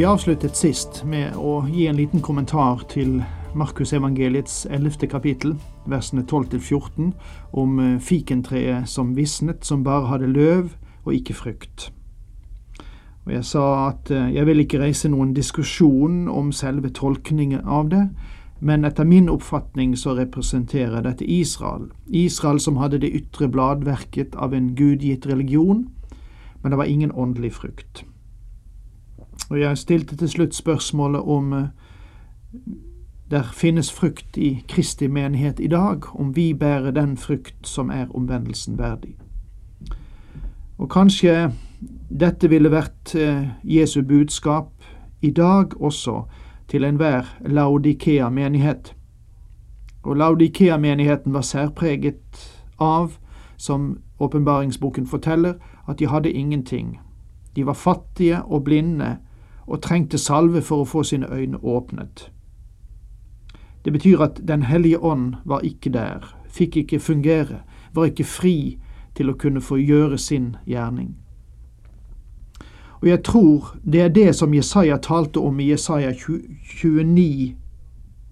Vi avsluttet sist med å gi en liten kommentar til Markusevangeliets 11. kapittel, versene 12-14, om eh, fikentreet som visnet, som bare hadde løv og ikke frukt. Og Jeg sa at eh, jeg vil ikke reise noen diskusjon om selve tolkningen av det, men etter min oppfatning så representerer dette Israel. Israel som hadde det ytre bladverket av en gudgitt religion, men det var ingen åndelig frukt. Og jeg stilte til slutt spørsmålet om eh, der finnes frukt i Kristi menighet i dag, om vi bærer den frukt som er omvendelsen verdig. Og kanskje dette ville vært eh, Jesu budskap i dag også til enhver Laudikea-menighet. Og Laudikea-menigheten var særpreget av, som åpenbaringsboken forteller, at de hadde ingenting. De var fattige og blinde og trengte salve for å få sine øyne åpnet. Det betyr at Den hellige ånd var ikke der, fikk ikke fungere, var ikke fri til å kunne få gjøre sin gjerning. Og jeg tror det er det som Jesaja talte om i Jesaja 29,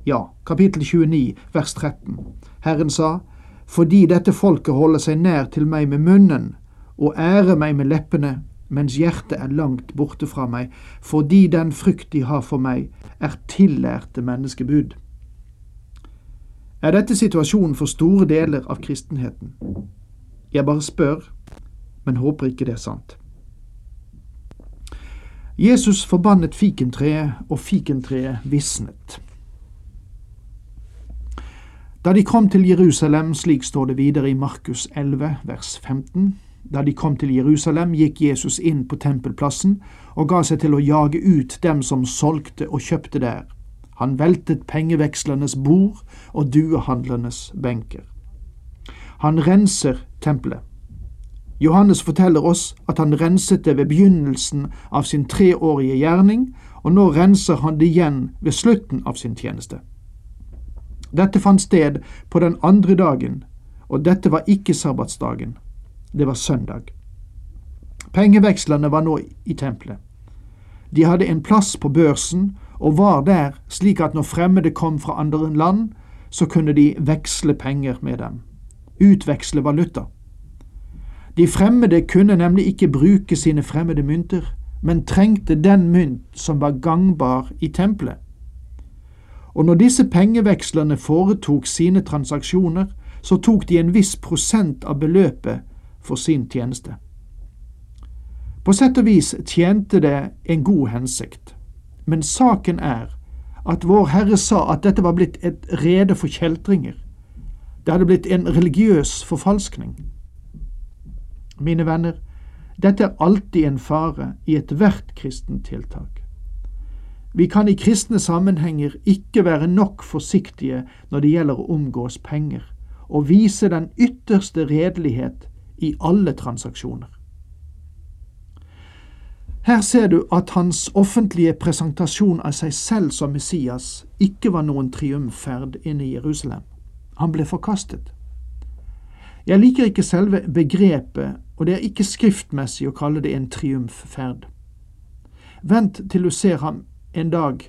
ja, kapittel 29, vers 13. Herren sa, fordi dette folket holder seg nær til meg med munnen og ærer meg med leppene, mens hjertet er langt borte fra meg, fordi den frykt de har for meg, er tillærte menneskebud. Er dette situasjonen for store deler av kristenheten? Jeg bare spør, men håper ikke det er sant. Jesus forbannet fikentreet, og fikentreet visnet. Da de kom til Jerusalem, slik står det videre i Markus 11, vers 15, da de kom til Jerusalem, gikk Jesus inn på tempelplassen og ga seg til å jage ut dem som solgte og kjøpte der. Han veltet pengevekslernes bord og duehandlernes benker. Han renser tempelet. Johannes forteller oss at han renset det ved begynnelsen av sin treårige gjerning, og nå renser han det igjen ved slutten av sin tjeneste. Dette fant sted på den andre dagen, og dette var ikke sabbatsdagen. Det var søndag. Pengevekslerne var nå i tempelet. De hadde en plass på børsen og var der slik at når fremmede kom fra andre land, så kunne de veksle penger med dem. Utveksle valuta. De fremmede kunne nemlig ikke bruke sine fremmede mynter, men trengte den mynt som var gangbar i tempelet. Og når disse pengevekslerne foretok sine transaksjoner, så tok de en viss prosent av beløpet for sin tjeneste. På sett og vis tjente det en god hensikt, men saken er at Vår Herre sa at dette var blitt et rede for kjeltringer. Det hadde blitt en religiøs forfalskning. Mine venner, dette er alltid en fare i ethvert kristent tiltak. Vi kan i kristne sammenhenger ikke være nok forsiktige når det gjelder å omgås penger, og vise den ytterste redelighet i alle transaksjoner. Her ser du at hans offentlige presentasjon av seg selv som Messias ikke var noen triumfferd inne i Jerusalem. Han ble forkastet. Jeg liker ikke selve begrepet, og det er ikke skriftmessig å kalle det en triumfferd. Vent til du ser ham en dag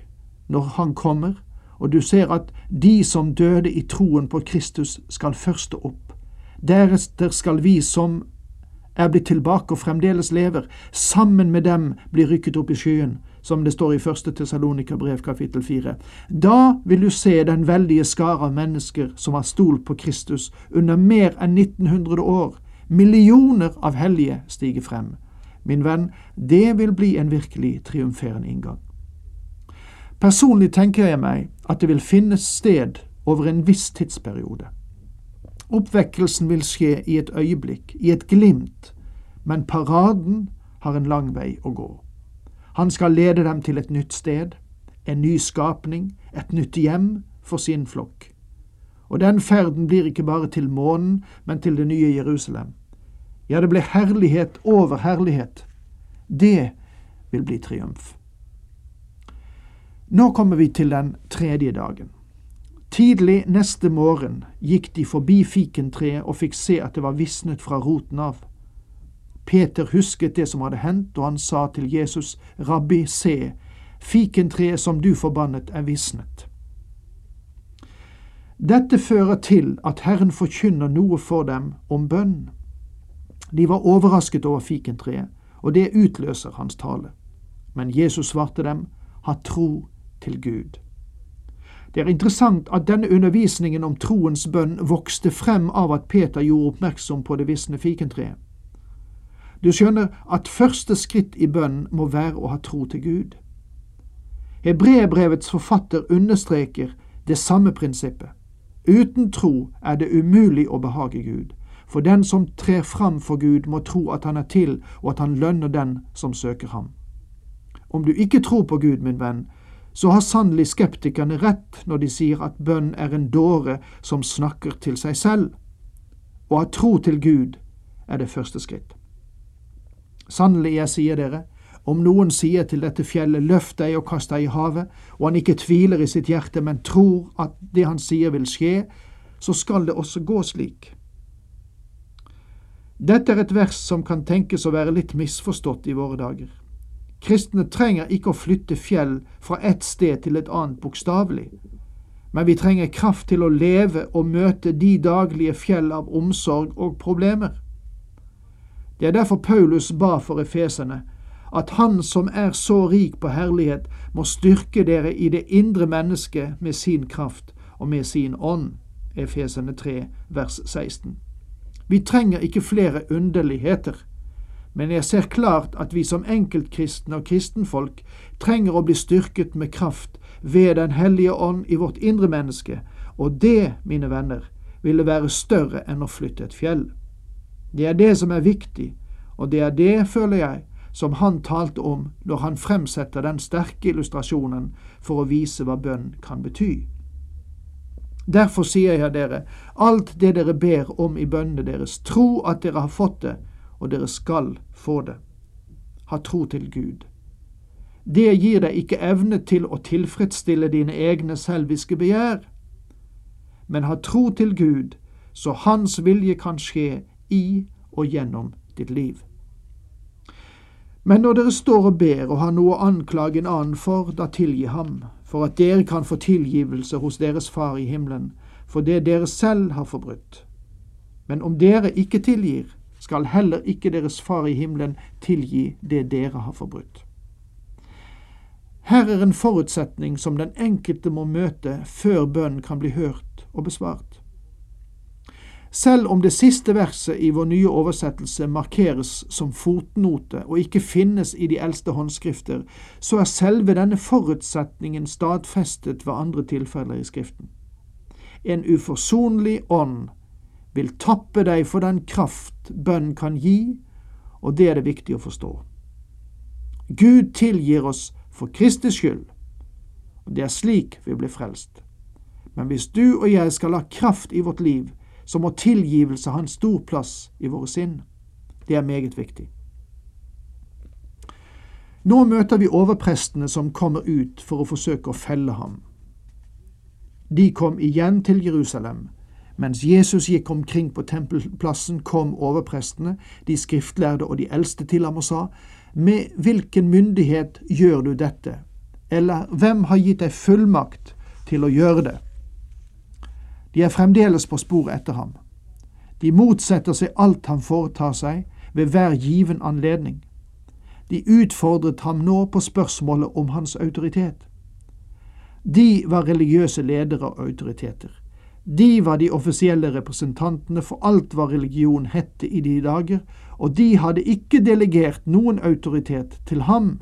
når han kommer, og du ser at de som døde i troen på Kristus, skal først opp. Deretter skal vi som er blitt tilbake og fremdeles lever, sammen med dem bli rykket opp i skyen, som det står i første Tessalonika-brev kapittel fire. Da vil du se den veldige skare av mennesker som har stolt på Kristus under mer enn 1900 år. Millioner av hellige stiger frem. Min venn, det vil bli en virkelig triumferende inngang. Personlig tenker jeg meg at det vil finnes sted over en viss tidsperiode. Oppvekkelsen vil skje i et øyeblikk, i et glimt, men paraden har en lang vei å gå. Han skal lede dem til et nytt sted, en ny skapning, et nytt hjem for sin flokk. Og den ferden blir ikke bare til månen, men til det nye Jerusalem. Ja, det blir herlighet over herlighet. Det vil bli triumf. Nå kommer vi til den tredje dagen. Tidlig neste morgen gikk de forbi fikentreet og fikk se at det var visnet fra roten av. Peter husket det som hadde hendt, og han sa til Jesus, Rabbi, se, fikentreet som du forbannet, er visnet. Dette fører til at Herren forkynner noe for dem om bønn. De var overrasket over fikentreet, og det utløser hans tale. Men Jesus svarte dem, ha tro til Gud. Det er interessant at denne undervisningen om troens bønn vokste frem av at Peter gjorde oppmerksom på det visne fikentreet. Du skjønner at første skritt i bønnen må være å ha tro til Gud. Hebreerbrevets forfatter understreker det samme prinsippet. Uten tro er det umulig å behage Gud, for den som trer fram for Gud, må tro at han er til, og at han lønner den som søker ham. Om du ikke tror på Gud, min venn, så har sannelig skeptikerne rett når de sier at bønn er en dåre som snakker til seg selv. Å ha tro til Gud er det første skritt. Sannelig, jeg sier dere, om noen sier til dette fjellet, løft deg og kast deg i havet, og han ikke tviler i sitt hjerte, men tror at det han sier vil skje, så skal det også gå slik. Dette er et vers som kan tenkes å være litt misforstått i våre dager. Kristne trenger ikke å flytte fjell fra ett sted til et annet bokstavelig, men vi trenger kraft til å leve og møte de daglige fjell av omsorg og problemer. Det er derfor Paulus ba for efeserne at Han som er så rik på herlighet, må styrke dere i det indre mennesket med sin kraft og med sin ånd. Efesene 3, vers 16. Vi trenger ikke flere underligheter, men jeg ser klart at vi som enkeltkristne og kristenfolk trenger å bli styrket med kraft ved Den hellige ånd i vårt indre menneske, og det, mine venner, ville være større enn å flytte et fjell. Det er det som er viktig, og det er det, føler jeg, som han talte om når han fremsetter den sterke illustrasjonen for å vise hva bønn kan bety. Derfor sier jeg dere, alt det dere ber om i bønnene deres, tro at dere har fått det, og dere skal få det. Ha tro til Gud. Det gir deg ikke evne til å tilfredsstille dine egne selviske begjær, men ha tro til Gud, så Hans vilje kan skje i og gjennom ditt liv. Men når dere står og ber og har noe å anklage en annen for, da tilgi ham, for at dere kan få tilgivelse hos deres Far i himmelen, for det dere selv har forbrutt. Men om dere ikke tilgir, skal heller ikke deres Far i himmelen tilgi det dere har forbrutt. Her er en forutsetning som den enkelte må møte før bønnen kan bli hørt og besvart. Selv om det siste verset i vår nye oversettelse markeres som fotnote og ikke finnes i de eldste håndskrifter, så er selve denne forutsetningen stadfestet ved andre tilfeller i Skriften. En uforsonlig ånd vil tappe deg for den kraft bønn kan gi, og det er det viktig å forstå. Gud tilgir oss for Kristis skyld, og det er slik vi blir frelst. Men hvis du og jeg skal ha kraft i vårt liv, så må tilgivelse ha en stor plass i våre sinn. Det er meget viktig. Nå møter vi overprestene som kommer ut for å forsøke å felle ham. De kom igjen til Jerusalem. Mens Jesus gikk omkring på tempelplassen, kom overprestene, de skriftlærde og de eldste til ham og sa, Med hvilken myndighet gjør du dette? Eller hvem har gitt deg fullmakt til å gjøre det? De er fremdeles på sporet etter ham. De motsetter seg alt han foretar seg, ved hver given anledning. De utfordret ham nå på spørsmålet om hans autoritet. De var religiøse ledere og autoriteter. De var de offisielle representantene for alt hva religion hette i de dager, og de hadde ikke delegert noen autoritet til ham.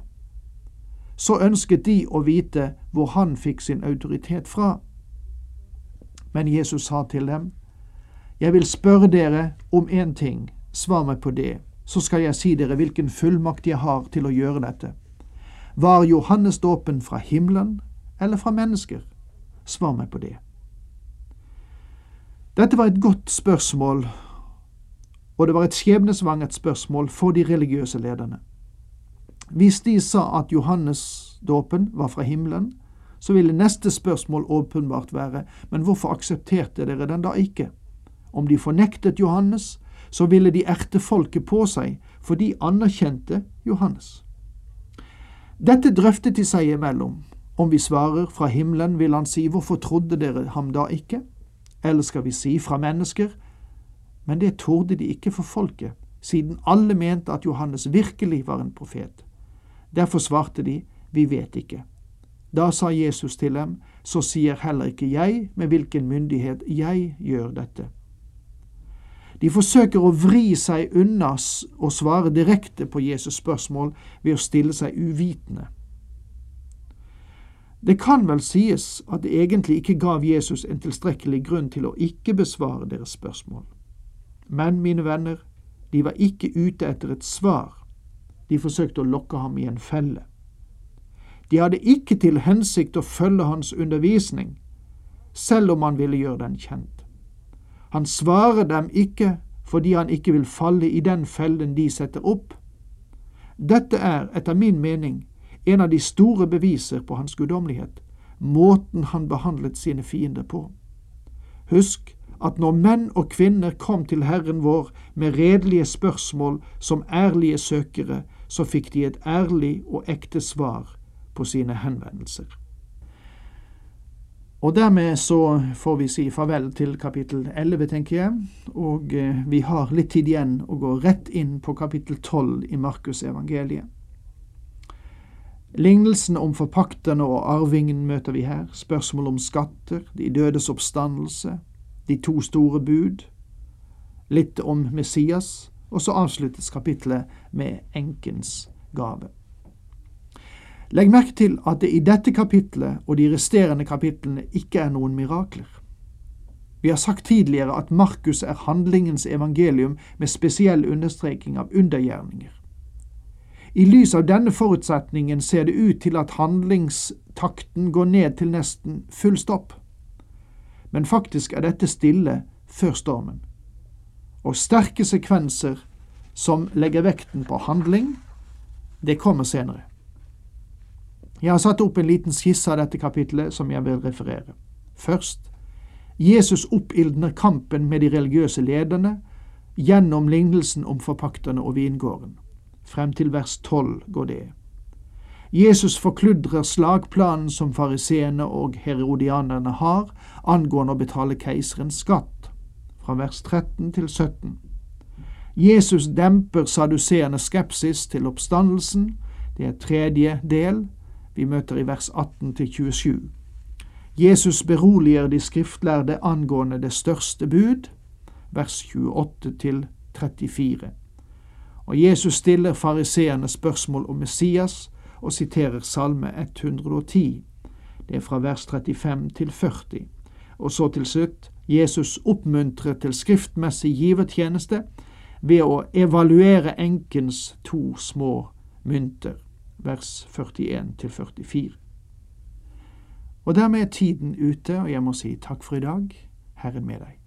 Så ønsket de å vite hvor han fikk sin autoritet fra. Men Jesus sa til dem, Jeg vil spørre dere om én ting, svar meg på det, så skal jeg si dere hvilken fullmakt jeg har til å gjøre dette. Var Johannes dåpen fra himmelen eller fra mennesker? Svar meg på det. Dette var et godt spørsmål, og det var et skjebnesvangert spørsmål for de religiøse lederne. Hvis de sa at Johannesdåpen var fra himmelen, så ville neste spørsmål åpenbart være men hvorfor aksepterte dere den da ikke? Om de fornektet Johannes, så ville de erte folket på seg, for de anerkjente Johannes. Dette drøftet de seg imellom. Om vi svarer fra himmelen, vil han si hvorfor trodde dere ham da ikke? Eller skal vi si fra mennesker? Men det torde de ikke for folket, siden alle mente at Johannes virkelig var en profet. Derfor svarte de, vi vet ikke. Da sa Jesus til dem, så sier heller ikke jeg med hvilken myndighet jeg gjør dette. De forsøker å vri seg unna og svare direkte på Jesus' spørsmål ved å stille seg uvitende. Det kan vel sies at det egentlig ikke gav Jesus en tilstrekkelig grunn til å ikke besvare deres spørsmål. Men, mine venner, de var ikke ute etter et svar, de forsøkte å lokke ham i en felle. De hadde ikke til hensikt å følge hans undervisning, selv om han ville gjøre den kjent. Han svarer dem ikke fordi han ikke vil falle i den fellen de setter opp. Dette er, etter min mening, en av de store beviser på hans guddommelighet, måten han behandlet sine fiender på. Husk at når menn og kvinner kom til Herren vår med redelige spørsmål som ærlige søkere, så fikk de et ærlig og ekte svar på sine henvendelser. Og dermed så får vi si farvel til kapittel 11, tenker jeg, og eh, vi har litt tid igjen å gå rett inn på kapittel 12 i Markus evangeliet. Lignelsen om forpakterne og arvingen møter vi her, spørsmål om skatter, de dødes oppstandelse, de to store bud, litt om Messias, og så avsluttes kapittelet med enkens gave. Legg merke til at det i dette kapitlet og de resterende kapitlene ikke er noen mirakler. Vi har sagt tidligere at Markus er handlingens evangelium med spesiell understreking av undergjerninger. I lys av denne forutsetningen ser det ut til at handlingstakten går ned til nesten full stopp. Men faktisk er dette stille før stormen. Og sterke sekvenser som legger vekten på handling, det kommer senere. Jeg har satt opp en liten skisse av dette kapitlet som jeg vil referere. Først Jesus oppildner kampen med de religiøse lederne gjennom lignelsen om forpakterne og vingården. Frem til vers tolv går det. Jesus forkludrer slagplanen som fariseene og herodianerne har angående å betale keiserens skatt, fra vers 13 til 17. Jesus demper saduseernes skepsis til oppstandelsen, det er tredje del, vi møter i vers 18 til 27. Jesus beroliger de skriftlærde angående det største bud, vers 28-34. Og Jesus stiller fariseerne spørsmål om Messias og siterer Salme 110. Det er fra vers 35 til 40. Og så til slutt Jesus oppmuntrer til skriftmessig givertjeneste ved å evaluere enkens to små mynter vers 41 til 44. Og dermed er tiden ute, og jeg må si takk for i dag. Herren med deg.